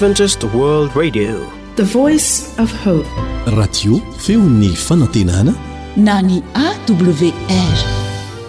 Adventist World Radio, the voice of hope. Radio feon'ny fanantenana na ny AWR.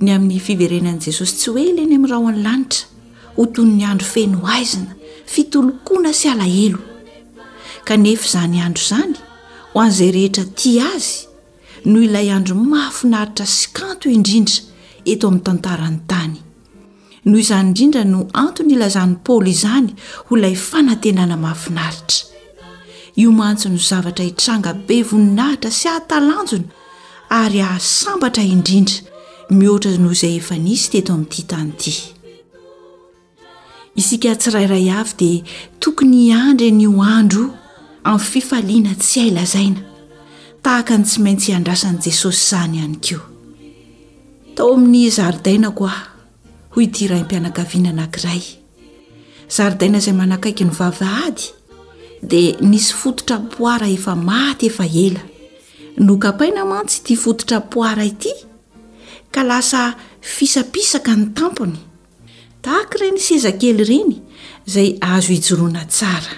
ny amin'ny fiverenan'i jesosy tsy hoely eny amin'ny raho any lanitra ho toy ny andro feno haizina fitolokoana sy alahelo kanefa izany andro izany ho an'izay rehetra ti azy noho ilay andro mahafinaritra sy kanto indrindra eto amin'ny tantarany tany Noho izany indrindra no antony ilazan'i Paoly izany ho ilay fanantenana mahafinaritra. Io mantsy no zavatra hitranga be voninahitra sy hahatalanjona ary hahasambatra indrindra mihoatra noho izay efa nisy teto amin'ity tany ity. Isika tsirairay avy dia tokony hiandry an'io andro io amin'ny fifaliana tsy hay lazaina, tahaka ny tsy maintsy hiandrasan'i Jesosy izany ihany koa. Tao amin'ny zaridainako aho, hoy ity raim-pianakaviana anankiray. Zaridaina izay manakaiky ny vavahady dia nisy fototra poara efa maty efa ela. Nokapaina mantsy ity fototra poara ity ka lasa fisapisaka ny tampony. Tahaka ireny seza kely ireny izay azo ijoroana tsara.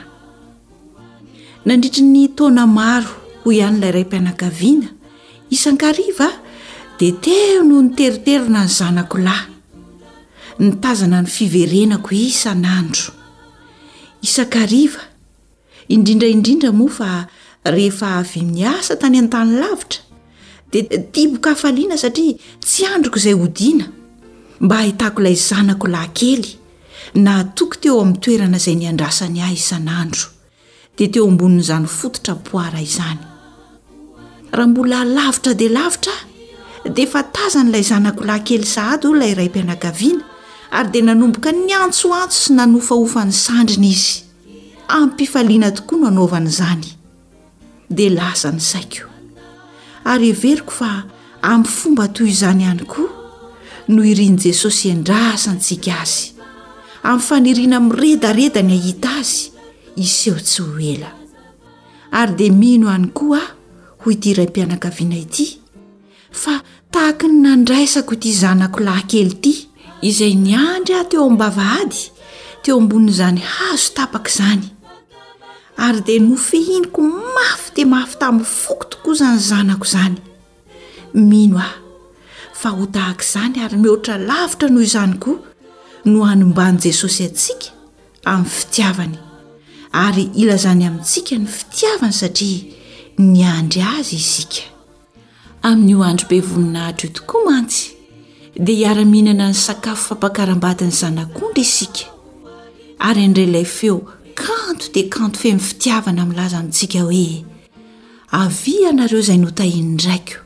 Nandritry ny taona maro, hoy ihany ilay raim-pianakaviana, isan-kariva dia teo no niteriterina ny zanako lahy. Nitazana ny fiverenako isan'andro. Isan-kariva indrindra indrindra moa fa rehefa avy niasa tany an-tany lavitra dia tibo-kafaliana satria tsy andriko izay hodiana mba hahitako ilay zanako lahy kely nahatoky teo amin'ny toerana izay niandrasany ahy isan'andro dia teo ambonin'izany fototra poara izany raha mbola lavitra dia lavitra dia efa tazany ilay zanako lahy kely sahady ho ilay ray-pianakaviana ary dia nanomboka ny antsoantso sy nanofahofa ny sandriny izy Am-pifaliana tokoa no anaovana izany, dia lasa ny saiko. Ary heveriko fa amin'ny fomba toy izany ihany koa no irin'i Jesosy hiandrasantsika azy, amin'ny faniriana miredareda ny hahita azy hiseho tsy ho ela. Ary dia mino ihany koa aho, hoy ity raim-pianakaviana ity, Fa tahaka ny nandraisako ity zanako lahy kely ity, izay niandry ahy teo am-bavahady, teo ambonin'izany hazo tapaka izany. Ary dia nofihiniko mafy dia mafy tamin'ny foko tokoa izany zanako izany. Mino aho, fa ho tahaka izany ary mihoatra lavitra noho izany koa no hanomban'i Jesosy antsika amin'ny fitiavany. Ary ilazany amintsika ny fitiavany satria niandry azy isika. Amin'io andro be voninahitra io tokoa mantsy dia hiara-mihinana ny sakafo fampakaram-badin'ny Zanak'ondry isika, ary handre ilay feo kanto dia kanto feno fitiavana milaza amintsika hoe, Avia ianareo izay notahian'ny Raiko,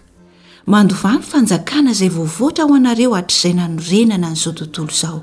mandovà ny fanjakana izay voavoatra ho anareo hatrizay nanorenana an'izao tontolo izao.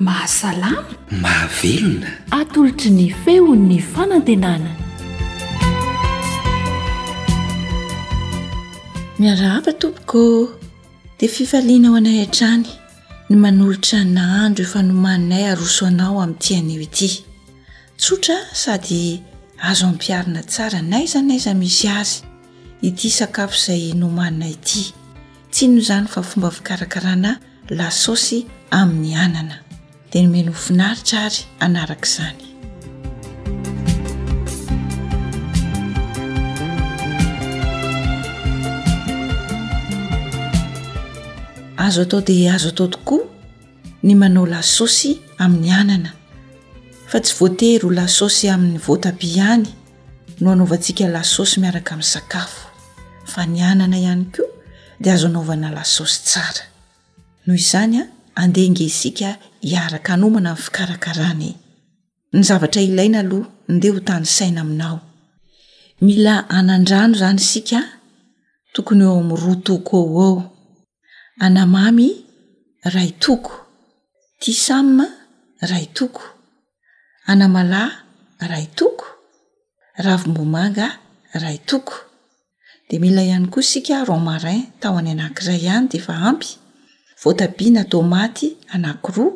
Mahasalama. Mahavelona. Atolotry ny feon'ny fanantenana. Miarahaba tompoko ô! Dia fifaliana ho anay hatrany ny manolotra ny nahandro efa nomaninay aroso anao amin'ity anio ity. Tsotra sady azo ampiharina tsara n'aiza n'aiza misy azy ity sakafo izay nomaninay ity. Tsy inona izany fa fomba fikarakarana lasosy amin'ny anana dia nomeny ho finaritra ary anaraka izany azo atao dia azo atao tokoa ny manao lasosy amin'ny anana fa tsy voatery ho lasosy amin'ny voatabi ihany no anaovantsika lasosy miaraka amin'ny sakafo fa ny anana ihany koa dia azo anaovana lasosy tsara. Noho izany, andeha ange isika hiaraka hanomana ny fikarakarana e! Ny zavatra ilaina aloha ndeha ho tanisaina aminao. Mila anandrano izany isika, tokony eo amin'ny roa toko eo ho eo. Anamamy iray toko. Tisam iray toko. Anamalaho iray toko. Ravim-bomanga iray toko. Dia mila ihany koa isika romarin, tahony anankiray ihany dia efa ampy, voatabia na tomaty anankiroa,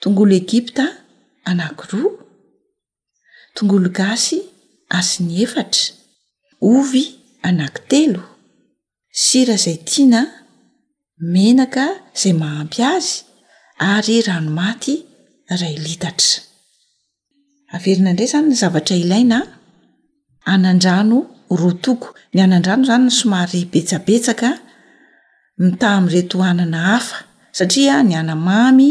tongolo egypta anankiroa, tongolo gasy asiny efatra, ovy anankitelo. sira izay tiana, menaka izay mahampy azy ary rano maty iray litatra. Averina indray izany ny zavatra ilaina, anandrano roa toko, ny anandrano izany no somary betsabetsaka mitaha amin'ireto anana hafa satria ny anamamy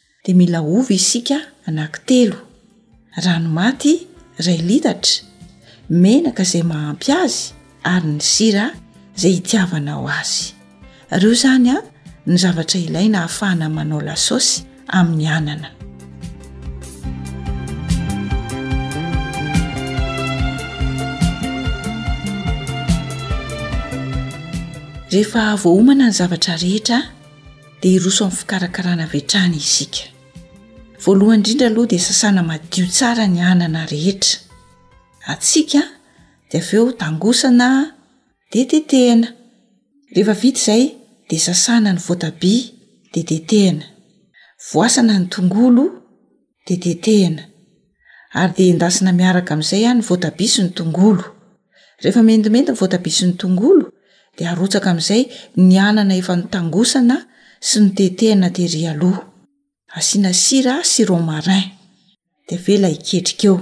dia mila ovy isika anankitelo, rano maty iray litatra, menaka izay mahampy azy ary ny sira izay hitiavanao azy. Ireo izany ny zavatra ilaina ahafahana manao lasôsy amin'ny anana. Rehefa voaomana ny zavatra rehetra, dia hiroso amin'ny fikarakarana avy hatrany isika. Voalohany indrindra aloha dia sasana madio tsara ny anana rehetra atsiaka dia avy eo tangosana dia tetehana. Rehefa vita izay dia sasana ny voatabia dia tetehana. Voasana ny tongolo dia tetehina ary dia endasina miaraka amin'izay ihany ny voatabia sy ny tongolo, rehefa mendimendy ny voatabia sy ny tongolo dia arotsaka amin'izay ny anana efa notangosana sy notetehina tery aloha, asiana sira sy romarin dia avela hiketrika eo,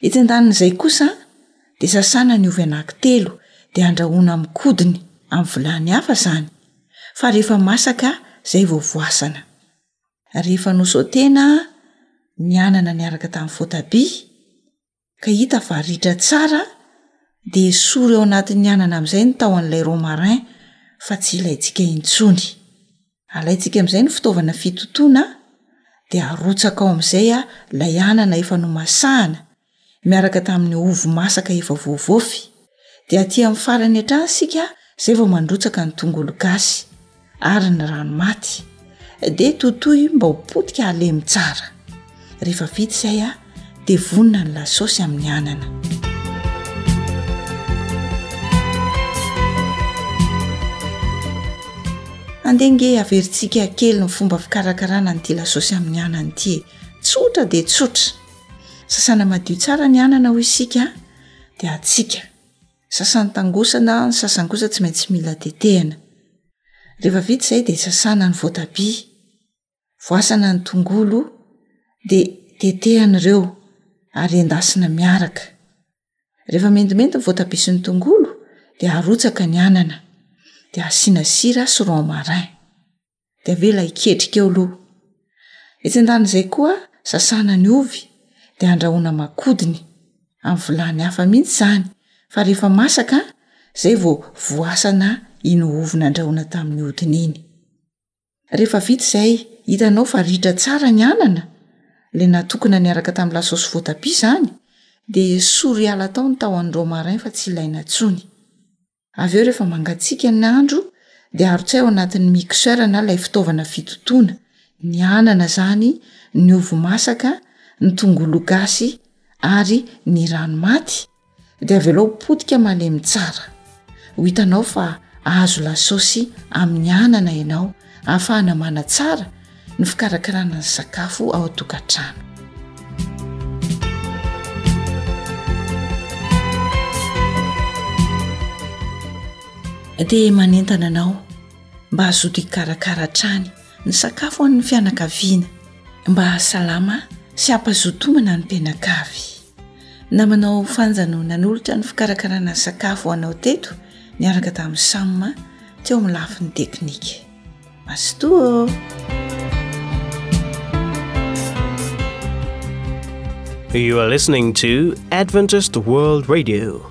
etsy an-danin'izay kosa dia sasana ny ovy anakitelo dia andrahoina amin'ny kodiny amin'ny vilany hafa izany fa rehefa masaka izay vao voasana. Rehefa nosautena ny anana niaraka tamin'ny voatabia ka hita fa ritra tsara de esory ao anatin'ny anana amin'izay ny tahon'ilay romarin fa tsy ilaintsika intsony, alaintsika amin'izay ny fitaovana fitotoana de arotsaka ao amin'izay a lay anana efa nomasahana miaraka tamin'ny ovy masaka efa voavofy, dia aty amin'ny farany hatrany isika izay vao mandrotsaka ny tongolo gasy ary ny rano maty, dia totoy mba ho potika halemy tsara. Rehefa vita izay a, dia vonona ny lasosy amin'ny anana. Andeha nge haverintsika kely ny fomba fikarakarana an'ity lasosy amin'ny anana ity e. Tsotra dia tsotra. Sasana madio tsara ny anana hoy isika dia hatsiaka. Sasany tangosana, ny sasany kosa tsy maintsy mila tetehana. Rehefa vita izay dia sasana ny voatabia, voasana ny tongolo dia tetehana ireo ary endasina miaraka. Rehefa mendimendy ny voatabia sy ny tongolo dia arotsaka ny anana dia asiana sira sy romarin. de avela hiketrika eo loha etsy an-dan'izay koa sasana ny ovy de andrahoina aman-kodiny amin'ny vilany hafa mihitsy zany fa rehefa masaka zay vao voasana iny ovy nandrahoina tamin'ny hodiny iny rehefa vita izay hitanao fa ritra tsara ny anana le natokona niaraka tamin'ny lasaosy voatabia zany de esory hiala tao ny tahony romarin fa tsy ilaina intsony Avy eo rehefa mangatsiaka ny andro dia arotsay ao anatin'ny mixeur na ilay fitaovana fitotoana ny anana izany, ny ovy masaka, ny tongolo gasy ary ny rano maty dia avelao potika malemy tsara. Ho hitanao fa ahazo lasaosy amin'ny anana ianao. Ahafahana manatsara ny fikarakarana ny sakafo ao an-tokantrano. Dia manentana anao mba hazoto hikarakara hatrany ny sakafo an'ny fianakaviana mba hahasalama sy hampazoto homana ny mpianakavy. Na manao fanjano nanolotra ny fikarakarana sakafo ho anao teto niaraka tamin'i Sam teo amin'ny lafiny teknika. Mazotoa! You are listening to Adventist World Radio.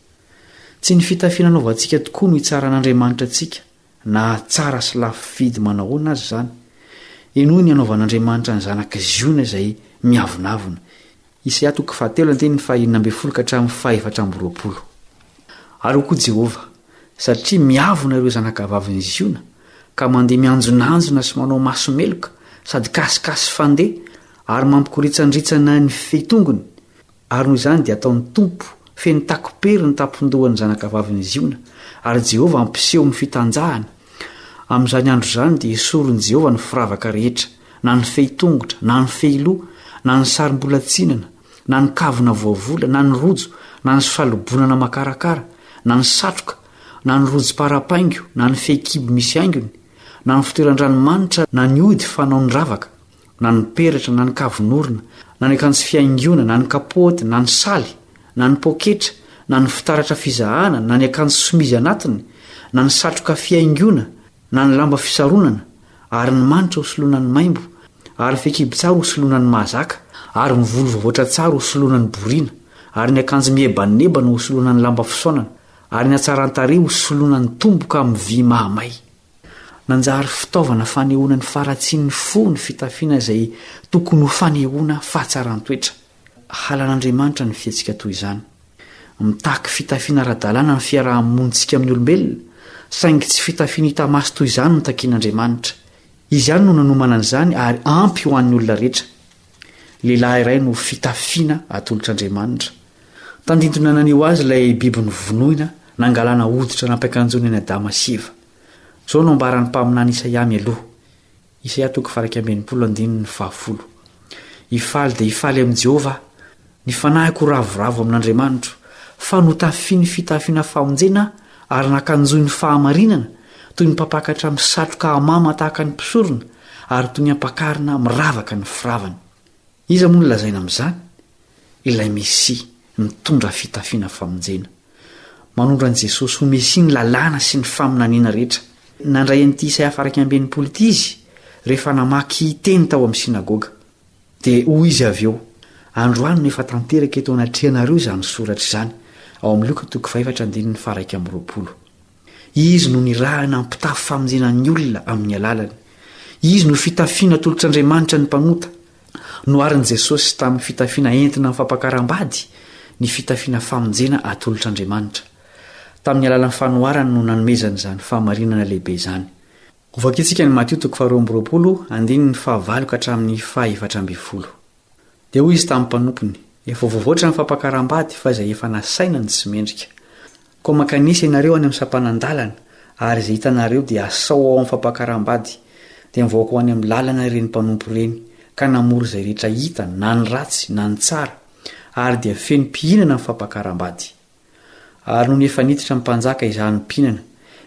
Tsy ny fitafiana anaovantsika tokoa no hitsaran'Andriamanitra antsika na tsara sy lafo vidy manahoana aza izany. Henoy ny hanaovan'Andriamanitra ny zanaka Ziona izay miavonavona. Isaia toko fahatelo andininy fahenina ambin'ny folo ka hatramin'ny fahefatra amby roapolo. Ary hoy koa Jehovah, Satria miavona ireo zanakavavin'i Ziona, ka mandeha mianjonanjona sy manao maso meloka, sady kasikasy fandeha, ary mampikoritsandritsana ny fehy tongony, Ary noho izany dia ataon'ny Tompo feno takopery ny tampon-dohan'ny zanakavavin'i Ziona, ary Jehovah hampiseho ny fitanjahany. Amin'izany andro izany dia hesorin'i Jehovah ny firavaka rehetra, na ny fehitongotra, na ny fehiloha, na ny sarim-bolatsinana, na ny kavina voavola, na ny rojo, na ny salobonana makarakara, na ny satroka, na ny rojom-parapaingo, na ny fehikibo misy haingony, na ny fitoeran-dranomanitra, na ny ody fanaon'ny ravaka, na ny peratra, na ny kavon'orona, na ny akanjo fihaingoana, na ny kapoty, na ny saly, na ny poketra, na ny fitaratra fizahana, na ny akanjo somizy anatiny, na ny satroka fihaingoana, na ny lamba fisaronana, ary ny manitra ho soloana ny maimbo, ary ny fehikibo tsara ho soloana ny mahazaka, ary ny volo voavoatra tsara ho soloana ny boriana, ary ny akanjo mihebanebana ho soloana ny lamba fisaonana, ary ny hatsaran-tarehy ho soloana ny tomboka amin'ny vy mahamay. Nanjary fitaovana fanehoana ny faharatsian'ny fo ny fitafiana izay tokony ho fanehoana fahatsaran-toetra. Halan'Andriamanitra ny fihetsika toy izany. Mitaky fitafiana ara-dalàna ny fiaraha-monintsika amin'ny olombelona, saingy tsy fitafiana hita maso toy izany no takian'Andriamanitra. Izy ihany no nanomana an'izany ary ampy ho an'ny olona rehetra. Lehilahy iray no fitafiana atolotr'Andriamanitra. Tandintona naneho azy ilay biby novonoina nangalana hoditra nampiakanjoana an'i Adama sy Eva. Izao no ambaran'ny mpaminany Isaia mialoha. Isaia toko faha-iraika ambin'ny folo andininy fahafolo. Hifaly dia hifaly amin'i Jehovah aho, Ny fanahiko ho ravoravo amin'Andriamanitro, fa notafiany fitafiana famonjena aho ary nakanjoiny fahamarinana, toy ny mpampakatra misatroka hamama tahaka ny mpisorona ary toy ny ampakarina miravaka ny firavany. Iza moa no lazaina amin'izany? Ilay Mesia, mitondra fitafiana famonjena. Manondro an'i Jesosy ho Mesia ny Lalàna sy ny faminaniana rehetra. Nandray an'ity Isaia faraika ambin'ny folo ity izy, rehefa namaky teny tao amin'ny synagoga. Dia hoy Izy avy eo, Androany no efa tanteraka eto anatrehanareo izany soratra izany, ao amin'i Lioka toko fahefatra andininy faha-iraika amby roapolo. Izy no nirahina hampitafy famonjena ny olona amin'ny alalany. Izy no fitafiana atolotr'Andriamanitra ny mpanota. Noharin'i Jesosy tamin'ny fitafiana entina amin'ny fampakaram-bady ny fitafiana famonjena atolotr'Andriamanitra. Tamin'ny alalan'ny fanoharany no nanomezany izany fahamarinana lehibe izany. Hovakintsika ny Matio toko faharoa amby roapolo andininy fahavalo ka hatramin'ny fahefatra ambin'ny folo. Dia hoy izy tamin'ny mpanompony, Efa voavoatra ny fampakaram-bady fa izay efa nasaina no tsy mendrika. Koa mankanisa ianareo any amin'ny sampanan-dalana, ary izay hitanareo dia asao ao amin'ny fampakaram-bady. Dia nivoaka ho any amin'ny lalana ireny mpanompo ireny, ka namory izay rehetra hita, na ny ratsy, na ny tsara, ary dia feno mpihinana ny fampakaram-bady. Ary nony efa niditra ny mpanjaka izany mpihinana,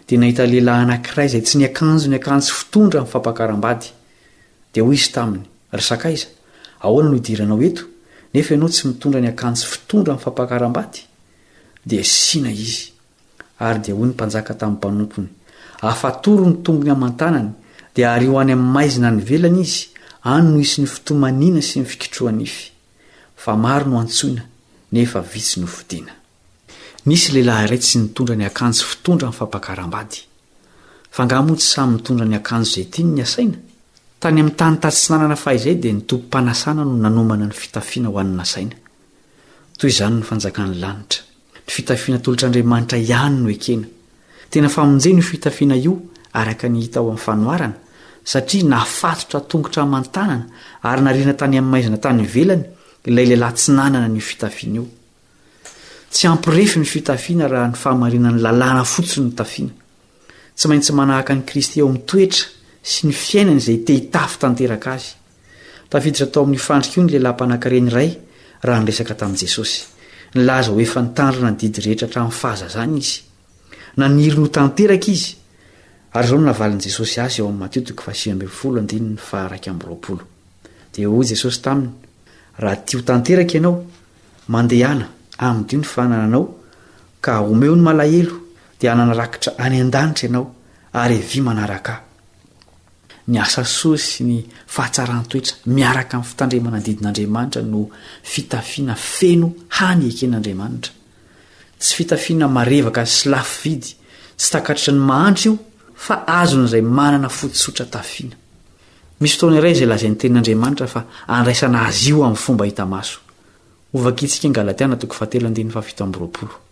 dia nahita lehilahy anankiray izay tsy niakanjo ny akanjo fitondra ny fampakaram-bady. Dia hoy izy taminy, Ry sakaiza, ahoana no idiranao eto, nefa ianao tsy mitondra ny akanjo fitondra ny fampakaram-bady? Dia sina izy. Ary dia hoy ny mpanjaka tamin'ny mpanompony, Afatoro ny tongony aman-tanany, dia ario any amin'ny maizina any ivelany izy, any no hisy ny fitomaniana sy ny fikitroha-nify. fa maro no antsoina nefa vitsy no fodiana. Nisy lehilahy iray tsy nitondra ny akanjo fitondra ny fampakaram-bady. Fa angaha moa tsy samy mitondra ny akanjo izay tiany ny asaina? Tany amin'ny tany tatsinanana fahizay dia ny tobim-panasana no nanomana ny fitafiana ho an'ny nasaina. Toy izany ny fanjakan'ny lanitra. Ny fitafiana atolotr'Andriamanitra ihany no ekena. Tena famonjena io fitafiana io araka ny hita ao amin'ny fanoharana, satria nafatotra tongotra aman-tanana ary nariana tany amin'ny maizina tany ivelany ilay lehilahy tsy nanana an'io fitafiana io. Tsy hampirefy ny fitafiana raha ny fahamarinan'ny lalàna fotsiny no tafiana. Tsy maintsy manahaka an'i Kristy eo amin'ny toetra sy ny fiainany izay te-hitafy tanteraka azy. Tafiditra tao amin'ny fandrika io ny lehilahy mpanankarena iray raha niresaka tamin'i Jesosy. Nilaza ho efa nitandrina ny didy rehetra hatramin'ny fahazazany izy. Naniry ny ho tanteraka izy, ary izao no navalin'i Jesosy azy ao amin'ny Matio toko fahasivy ambin'ny folo andininy faha-iraika amby roapolo. Dia hoy Jesosy taminy, Raha tia ho tanteraka ianao, mandehana, amidio ny fanananao, ka omeo ny malahelo, dia hanana rakitra any an-danitra ianao, ary avia manaraka Ahy. Ny asa soa sy ny fahatsaran-toetra miaraka amin'ny fitandremana ny didin'Andriamanitra no fitafiana feno hany eken'Andriamanitra. Tsy fitafiana marevaka sy lafo vidy, tsy takatritra ny mahantra io fa azon'izay manana fo tsotra tafiana. Misy fotoana iray izay lazain'ny Tenin'Andriamanitra fa handraisana azy io amin'ny fomba hita maso. Ho vakintsika ny Galatiana toko fahatelo andininy fahafito amby roapolo.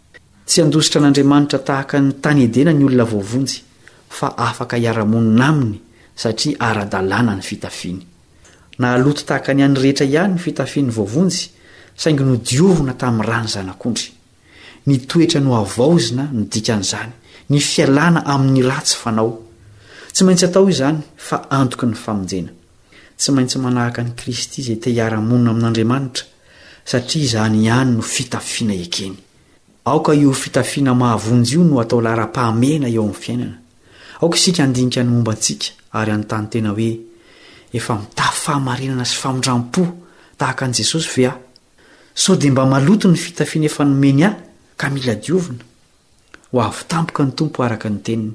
Tsy handositra an'Andriamanitra tahaka ny tany Edena ny olona voavonjy, fa afaka hiara-monina aminy satria ara-dalàna ny fitafiany. Nahaloto tahaka ny an'ny rehetra ihany ny fitafian'ny voavonjy, saingy nodiovina tamin'ny ran'ny Zanak'ondry. Ny toetra nohavaozina no dikan'izany, ny fialana amin'ny ratsy fanao. Tsy maintsy atao izany, fa antoky ny famonjena. Tsy maintsy manahaka an'i Kristy izay te hiara-monina amin'Andriamanitra. satria izany ihany no fitafiana ekeny. Aoka io fitafiana mahavonjy io no atao laharam-pahamehana eo amin'ny fiainana. Aoka isika handinika ny momba antsika ary hanontany tena hoe, 'Efa mitafy fahamarinana sy famindrampo tahaka an'i Jesosy ve aho? Sao dia mba maloto ny fitafiana efa nomeny ahy ka mila diovina? Ho avy tampoka ny Tompo araka ny Teniny.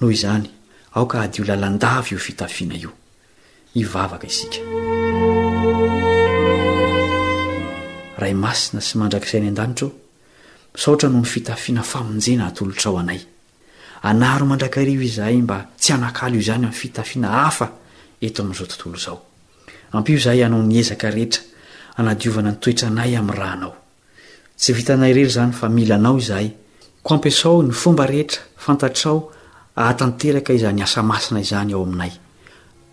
Noho izany, aoka hadio lalandava io fitafiana io. hivavaka isika. Ray masina sy mandrakizay any an-danitra o, misaotra noho ny fitafiana famonjena atolotrao anay. Anaro mandrakariva izahay mba tsy hanakalo izany amin'ny fitafiana hafa eto amin'izao tontolo izao. Ampio izahay hanao ny ezaka rehetra hanadiovana ny toetranay amin'ny rànao. Tsy vitanay irery izany fa mila anao izahay, koa ampiasao ny fomba rehetra fantatrao ahatanteraka izany asa masina izany ao aminay.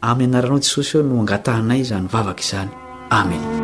Amin'ny anaranao Jesosy aho no angatahanay izany vavaka izany. Amen.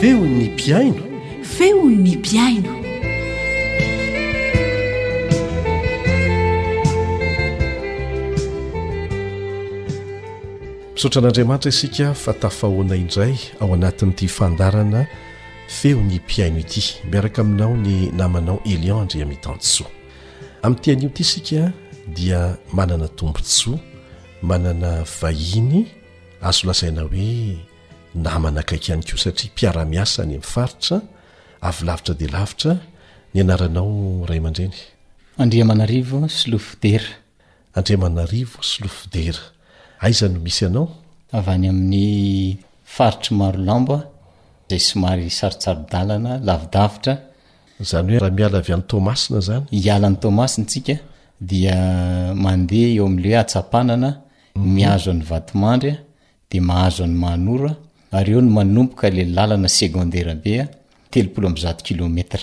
Feon'ny mpihaino. Feon'ny mpihaino. Misaotra an'Andriamanitra isika fa tafahoana indray ao anatin'ity fandarana Feo ny mpihaino ity, miaraka aminao ny namanao Elian Andriamitansoa. Amin'ity anio ity isika dia manana tombontsoa, manana vahiny azo lazaina hoe namana akaiky ihany koa satria mpiara-miasa any amin'ny faritra, avy lavitra dia lavitra, ny anaranao ray aman-dreny? Andriamanarivo Sylofidera. Andriamanarivo sy Lofidera. Aiza no misy anao? Avy any amin'ny faritr'i Marolambo aho, izay somary sarotsaro-dalana, lavidavitra. Izany hoe raha miala avy any Toamasina izany? Hiala any Toamasina isika dia mandeha eo amin'ilay hoe Atsampanana, mihazo an'i Vatomandry dia mahazo an'i Mahanoro ary eo no manomboka ilay lalana segondera be, telopolo amby zato kilomètre.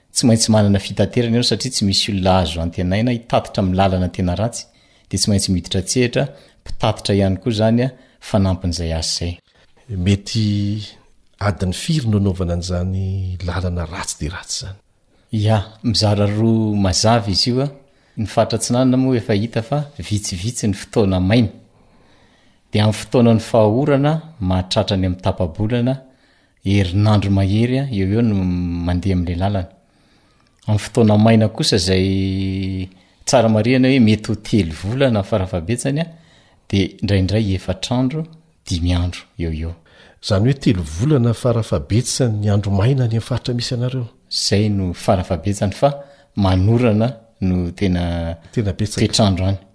Tsy maintsy manana fitaterana ianao satria tsy misy olona azo antenaina hitatitra amin'ny lalana tena ratsy dia tsy maintsy miditra an-tsehatra mpitatitra ihany koa izany fanampin'izay asa izay. Mety adiny firy no anaovana an'izany lalana ratsy dia ratsy izany? Ya, mizara roa mazava izy io, ny faritra atsinanana moa efa hita fa vitsivitsy ny fotoana maina dia amin'ny fotoanan'ny fahahorana mahatratra any amin'ny tapa-bolana Herinandro mahery eo eo no mandeha amin'ilay lalana. Amin'ny fotoana maina kosa izay tsara marihana hoe mety ho telo volana farafahabetsany dia indraindray efatra andro, dimy andro eo ho eo. Izany hoe telo volana farafahabetsany ny andro maina any amin'ny faritra misy anareo? Izay no farafahabetsany fa manorana no tena toetr'andro any.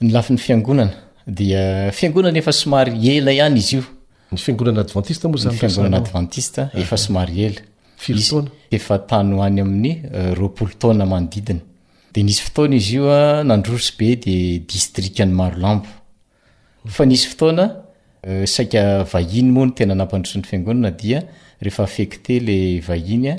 Ny lafiny fiangonana dia fiangonana efa somary ela ihany izy io. Ny fiangonana advantista moa izany resahana ao? Ny fiangonana advantista efa somary ela. Firy taona? Efa tany ho any amin'ny roapolo taona manodidina. Dia nisy fotoana izy io nandroso be dia distrikan'i Marolambo. Fa nisy fotoana saika vahiny moa no tena nampandroso ny fiangonana dia rehefa affecté ilay vahiny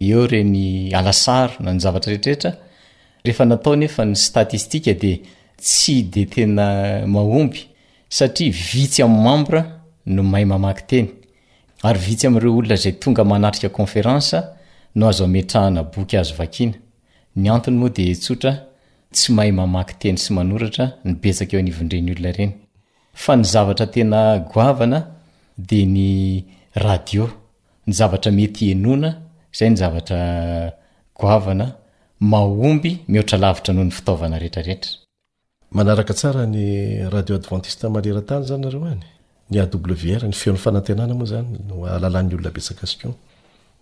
Eo re ny alasary na ny zavatra rehetrarehetra, rehefa natao nefa ny statistika dia tsy dia tena mahomby satria vitsy amin'ny membres no mahay mamaky teny ary vitsy amin'ireo olona izay tonga manatrika conférence no azo ametrahana boky azo vakiana. Ny antony moa dia tsotra, tsy mahay mamaky teny sy manoratra ny betsaka eo anivon'ireny olona ireny. Fa ny zavatra tena goavana dia ny radio. ny zavatra mety henoina, izay ny zavatra goavana, mahomby, mihoatra lavitra noho ny fitaovana rehetra rehetra. Manaraka tsara ny radio advantiste maneran-tany izany nareo any? Ny AWR, ny feon'ny fanantenana moa izany no ahalalan'ny olona betsaka sy koa.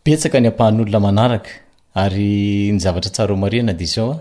Betsaka ny ampahan'olona manaraka ary ny zavatra tsara ho marihina dia izao an,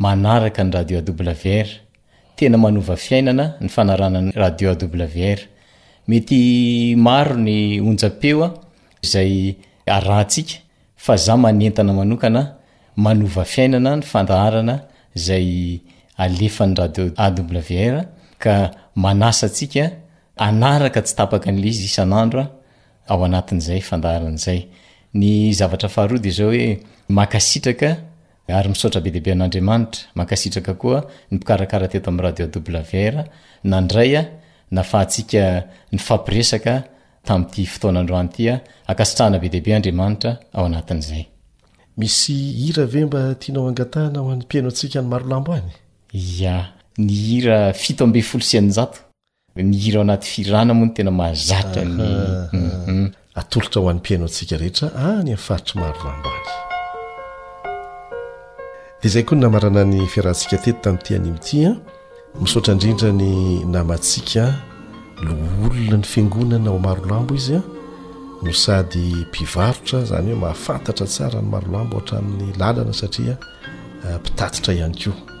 Manaraka ny radio AWR. Tena manova fiainana ny fanarahana ny radio AWR. Mety maro ny onjam-peo izay arahantsika fa za manentana manokana manova fiainana ny fandaharana izay alefan'ny radio AWR ka manasa antsika hanaraka tsy tapaka an'ilay izy isan'andro ao anatin'izay fandaharana izay. Ny zavatra faharoa dia izao hoe mankasitraka Ary misaotra be dia be an'Andriamanitra, mankasitraka koa ny mpikarakara teto amin'ny radio AWR nandray a, nafahantsika nifampiresaka tamin'ity fotoana androany ity a, ankasitrahana be dia be Andriamanitra ao anatin'izay. Misy hira ve mba tianao hangatahana ho an'ny mpihaino antsika any Marolambo any? Ia, ny hira fito ambin'ny folo sy eninjato. Ny hira ao anaty firana moa no tena mahazatra ny atolotra ho an'ny mpihaino antsika rehetra any amin'ny faritry maro rambany. Dia izay koa ny namarana ny fiarahantsika teto tamin'ity anio ity an. Misaotra indrindra ny namantsika loholona ny fiangonana ao Marolambo izy an. No sady mpivarotra izany hoe mahafantatra tsara ny Marolambo hatramin'ny lalana satria mpitatitra ihany koa.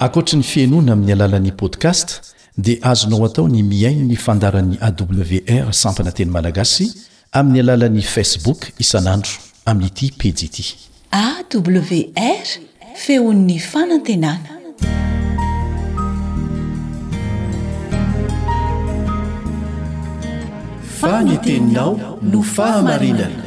Ankoatry ny fihainoana amin'ny alalan'ny podcast dia azonao atao ny mihaino ny fandaharan'ny AWR sampana teny malagasy amin'ny alalan'ny Facebook isan'andro amin'ity pejy ity. AWR, Feon'ny fanantenana. fa ny teninao no fahamarinana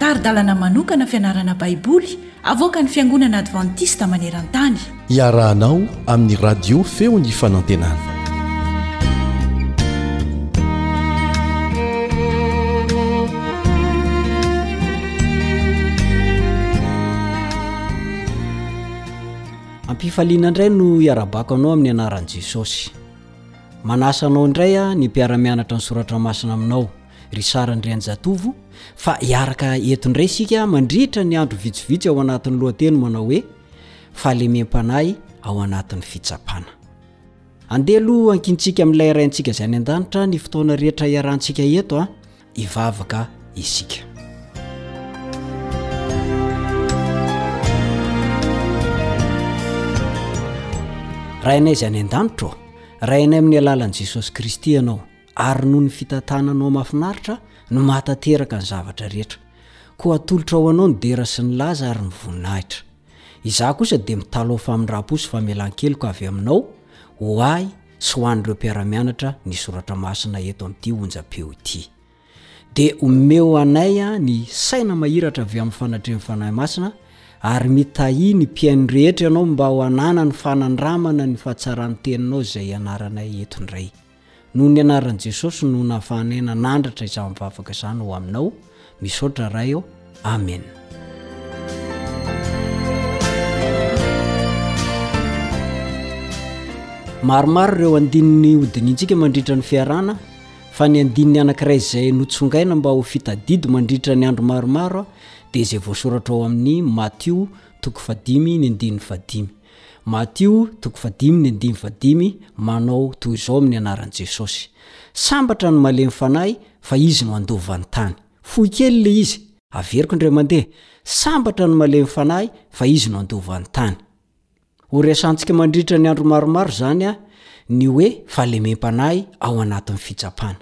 tari-dalana manokana fianarana baiboly avoaka ny fiangonana advantista maneran-tany Iarahanao amin'ny radio feo ny fanantenana. Ampifaliana indray no iarabako anao amin'ny anaran'i Jesosy. Manasa anao indray a ny mpiara-mianatra ny soratra masina aminao, ry Sara Andrianjatovo, fa hiaraka eto indray isika mandritra ny andro vitsivitsy ao anatin'ny lohateny manao hoe fahalemem-panahy ao anatin'ny fitsapana. Andeha aloha hankintsika amin'ilay Ray antsika izay any an-danitra ny fotoana rehetra iarahantsika eto a, hivavaka isika. Ray anay izay any an-danitra ô, Ray anay amin'ny alalan'i Jesosy Kristy Ianao. Ary noho ny fitantananao mahafinaritra no mahatanteraka ny zavatra rehetra. Koa atolotra ho anao ny dera sy ny laza ary ny voninahitra. Izaho kosa dia mitalaho famindram-po sy famelan-keloka avy aminao ho ahy sy ho an'ireo mpiara-mianatra ny soratra masina eto amin'ity onjam-peo ity. Dia omeo anay ny saina mahiratra avy amin'ny fanatrehan'ny Fanahy Masina ary mitahia ny mpihaino rehetra ianao mba ho hananany fanandramana ny fahatsaran'ny teninao izay ianaranay eto indray. Noho ny anaran'i Jesosy no nahafahanay nanandratra izany vavaka izany ho aminao. Misaotra Ray ô. Amena. Maromaro ireo andininy hodinihintsika mandritra ny fiarana fa ny andininy anankiray izay notsongaina mba ho fitadidy mandritra ny andro maromaro dia izay voasoratra ao amin'ny matio toko fadimy ny andininy fadimy Matio toko fahadimy ny andininy fahadimy manao toy izao amin'ny anaran'i Jesosy, Sambatra ny malemy fanahy fa izy no handova ny tany. Fohy kely ilay izy, averiko indray mandeha, Sambatra ny malemy fanahy fa izy no handova ny tany. Ho resahantsika mandritra ny andro maromaro izany ny hoe fahalemem-panahy ao anatin'ny fitsapana.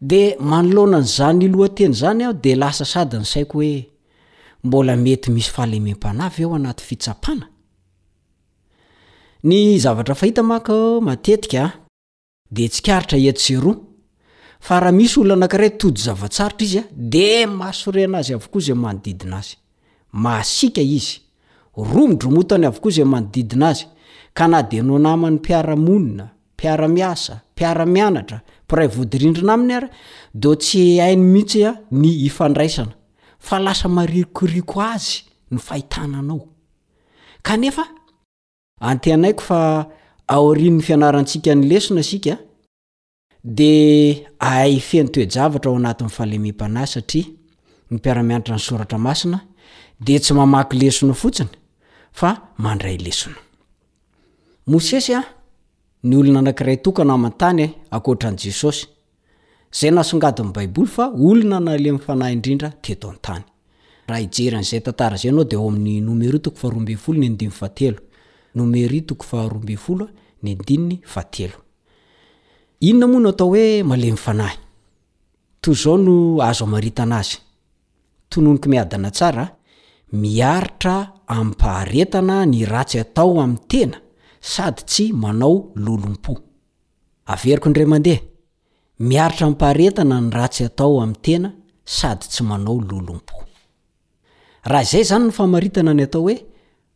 Dia manoloana an'izany lohateny izany aho dia lasa sady ny saiko hoe, mbola mety misy fahalemem-panahy ve ao anaty fitsapana? Ny zavatra fahita manko matetika dia tsikaritra etsy sy eroa, fa raha misy olona anankiray tody zava-tsarotra izy dia mahasorena azy avokoa izay manodidina azy. Mahasiaka izy. Romodromotany avokoa izay manodidina azy, ka na dia ianao namany mpiara-monina, mpiara-miasa, mpiara-mianatra, mpiray vodirindrina aminy ary do tsy hainy mihitsy ny hifandraisana fa lasa marihorikoriko azy ny fahitana anao kanefa antenaiko fa aorian'ny fianarantsika ny lesona isika dia hahay hifehy ny toe-javatra ao anatin'ny fahalemem-panahy satria ny mpiara-mianatra ny soratra masina dia tsy mamaky lesona fotsiny fa mandray lesona. Mosesy an, ny olona anankiray tokana aman-tany ankoatra an'i Jesosy, izay nasongadin'ny Baiboly fa olona nalemin'ny Fanahy indrindra teto an-tany. Raha hijery an'izay tantara izay ianao dia ao amin'ny Nomery toko faharoa ambin'ny folo ny andininy fahatelo. Nomery toko faharoa ambin'ny folo ny andininy fahatelo. Inona moa no atao hoe malemin'ny Fanahy? Toy izao no azo amaritana azy. Tononiko miadana tsara a! Miaritra amim-paharetana ny ratsy atao amin'ny tena sady tsy manao lolompo. Averiko indray mandeha, Miaritra amim-paharetana ny ratsy atao amin'ny tena sady tsy manao lolompo. Raha izay izany ny famaritana ny atao hoe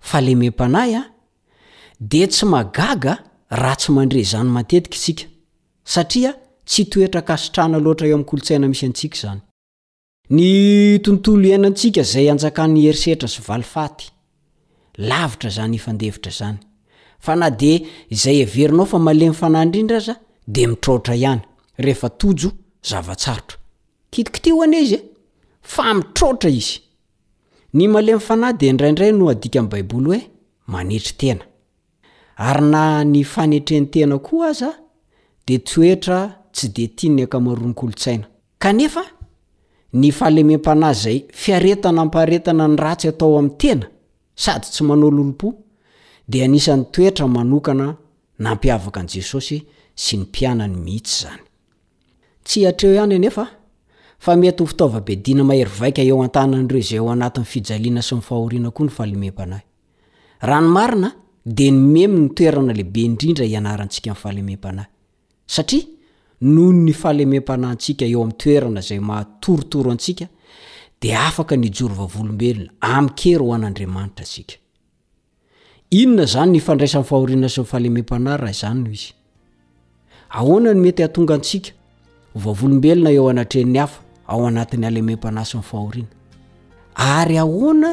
fahalemem-panahy an, dia tsy mahagaga raha tsy mandre izany matetika isika, satria tsy toetra ankasitrahana loatra eo amin'ny kolontsaina misy antsika izany. Ny tontolo iainantsika izay anjakan'ny herisetra sy valifaty. Lavitra izany hifandefitra izany. Fa na dia izay heverinao fa malemy fanahy indrindra aza dia mitraotra ihany rehefa tojo zava-tsarotra. Kitikitiho anie izy e! Fa mitraotra izy. Ny malemy fanahy dia indraindray no adikan'ny Baiboly hoe manetry tena. Ary na ny fanetren-tena koa aza dia toetra tsy dia tian'ny ankamaroan'ny kolontsaina. Kanefa, ny fahalemem-panahy izay fiaretana hampaharetana ny ratsy atao amin'ny tena sady tsy manao lolompo dia anisan'ny toetra manokana nampiavaka an'i Jesosy sy ny mpianany mihitsy izany. Tsy hatreo ihany anefa fa mety ho fitaovam-piadiana mahery vaika eo an-tanan'ireo izay ao anatin'ny fijaliana sy ny fahoriana koa ny fahalemem-panahy. Raha ny marina dia ny memy no toerana lehibe indrindra hianarantsika ny fahalemem-panahy. Satria noho ny fahalemem-panahintsika eo amin'ny toerana izay mahatorotoro antsika dia afaka ny hijoro vavolombelona amin-kery ho an'Andriamanitra isika. Inona izany ny ifandraisan'ny fahoriana sy ny fahalemem-panahy raha izany no izy? Ahoana no mety hahatonga antsika ho vavolombelona eo anatrehan'ny hafa ao anatin'ny halemem-panahy sy ny fahoriana? Ary ahoana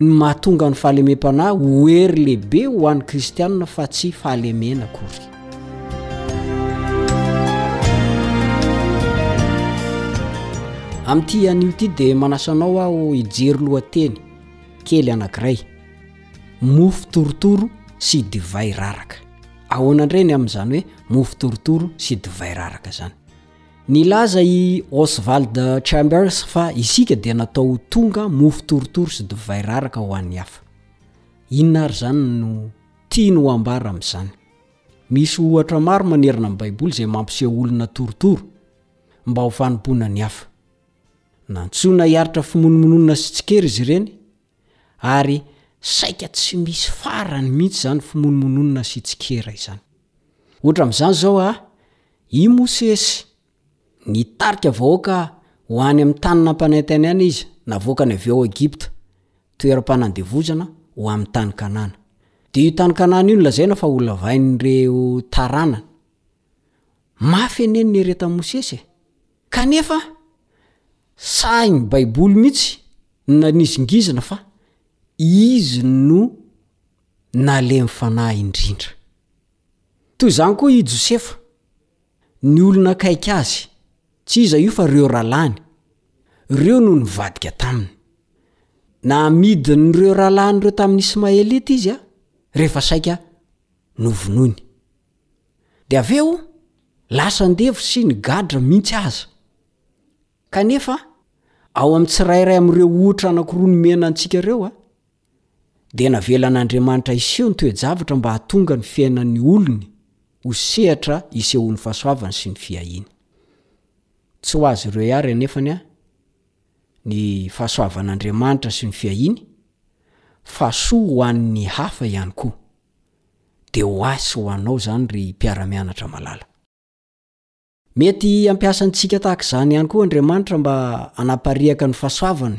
no mahatonga ny fahalemem-panahy ho hery lehibe ho an'ny Kristianina fa tsy fahalemena akory? Amin'ity anio ity dia manasa anao aho hijery lohateny kely anankiray, mofo torotoro sy divay raraka. Ahoana indray ny amin'izany hoe mofo torotoro sy divay raraka izany? Nilaza i Oswald Chambers fa isika dia natao ho tonga mofo torotoro sy divay raraka ho an'ny hafa. Inona àry izany no tiany ho ambara amin'izany? Misy ohatra maro manerana ny Baiboly izay mampiseho olona torotoro mba ho fanompoana ny hafa. Nantsoina hiaritra fimonomononana sy tsikera izy ireny ary saika tsy misy farany mihitsy izany fimonomononona sy tsikera izany. Ohatra amin'izany izao a, i Mosesy, nitarika vahoaka ho any amin'ny Tany Nampanaintainana izy, navoakany avy ao Egypta, toeram-panandevozana, ho amin'ny tany Kanana. Dia io tany Kanana io no lazaina fa ho lavain'ireo taranany. Mafy anie ny niaretan'i Mosesy e! Kanefa, sahin'ny Baiboly mihitsy ny nanizingizina fa izy no nalehan'ny fanahy indrindra. Toy izany koa i Josefa. Ny olona akaiky azy, tsy iza io fa ireo rahalahiny, ireo no nivadika taminy. Namidin'ireo rahalahiny ireo tamin'ny Ismaelita izy, rehefa saika novonoiny. Dia avy eo, lasa andevo sy nigadra mihitsy aza. Kanefa, ao amin'ny tsirairay amin'ireo ohatra anankiroa nomena antsika ireo, dia navelan'Andriamanitra hiseho ny toe-javatra mba hahatonga ny fiainan'ny olony ho sehatra isehoan'ny fahasoavany sy ny fiahiany. Tsy ho azy ireo ihary anefa ny fahasoavan'Andriamanitra sy ny fiahiany, fa soa ho an'ny hafa ihany koa. dia ho ahy sy ho anao izany ry mpiara-mianatra malala. Mety hampiasa antsika tahaka izany ihany koa Andriamanitra mba hanapariaka ny fahasoavany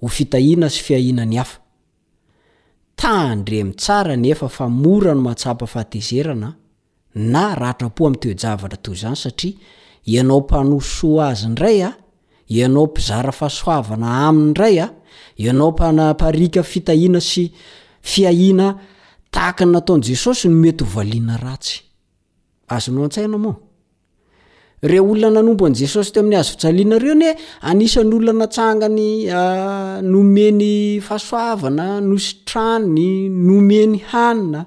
ho fitahiana sy fiahiana ny hafa. Tandremo tsara anefa fa mora ny mahatsapa fahatezerana na ratram-po amin'ny toe-javatra toy izany satria ianao mpanohy soa azy indray a, ianao mpizara fahasoavana aminy indray a, ianao mpanapariaka fitahiana sy fiahiana tahaka ny nataon'i Jesosy no mety ho valiana ratsy. Azonao an-tsaina moa? Ireo olona nanompo an'i Jesosy teo amin'ny hazo fijaliana ireo anie anisan'ny olona natsangany nomeny fahasoavana, nositrany, nomeny hanina.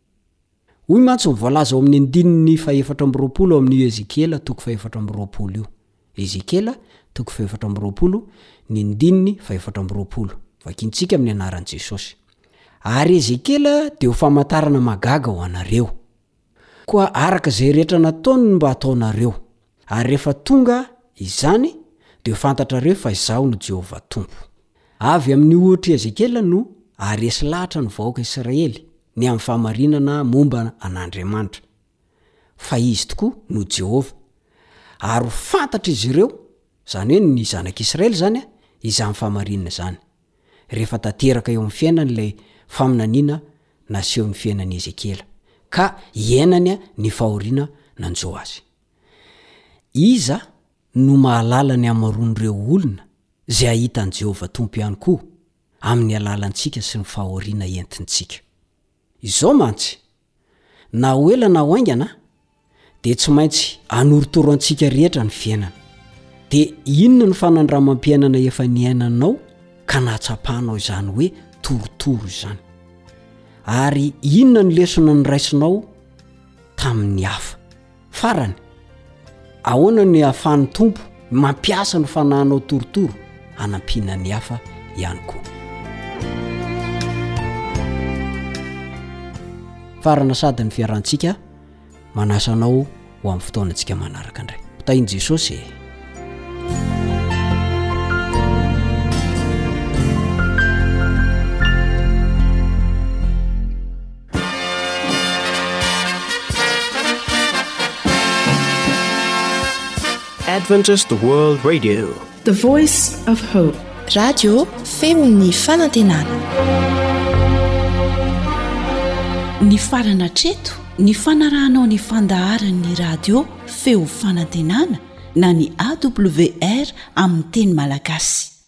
Hoy mantsy ny voalaza ao amin'ny andininy fahefatra amby roapolo ao amin'io Ezekiela toko fahefatra amby roapolo io. Ezekiela, toko fahefatra amby roapolo, ny andininy fahefatra amby roapolo. Vakintsika amin'ny anaran'i Jesosy. Ary Ezekiela dia ho famantarana mahagaga ho anareo. Koa araka izay rehetra nataony no mba hataonareo. Ary rehefa tonga izany, dia ho fantatrareo fa Izaho no Jehovah Tompo. Avy amin'ny ohatr'i Ezekiela no haharesy lahatra ny vahoaka Israely. ny amin'ny fahamarinana momba an'Andriamanitra, fa izy tokoa no Jehovah, ary ho fantatr'izy ireo, izany hoe ny zanak'Israely izany, izany fahamarinana izany, rehefa tanteraka eo amin'ny fiainany ilay faminaniana nasehon'ny fiainan'i Ezekiela, ka iainany ny fahoriana nanjo azy. Iza no mahalala ny hamaroan'ireo olona izay hahita an'i Jehovah Tompo ihany koa? amin'ny alalantsika sy ny fahoriana entintsika. Izao mantsy, na ho ela na ho haingana, dia tsy maintsy hanorotoro antsika rehetra ny fiainana. Dia inona ny fanandramam-piainana efa niainanao ka nahatsapanao izany hoe torotoro izany? Ary inona ny lesona noraisinao tamin'ny hafa? Farany, ahoana no ahafahan'ny Tompo mampiasa ny fanahinao torotoro hanampiana ny hafa ihany koa? Farana sady ny fiarahantsika, manasa anao ho amin'ny fotoanantsika manaraka indray. Tahin'i Jesosy e! Adventist World Radio. The Voice of Hope. Radio femon'ny fanantenana. Ny farana treto ny fanarahanao ny fandaharan'ny radio feo fanantenana na ny AWR amin'ny teny malagasy.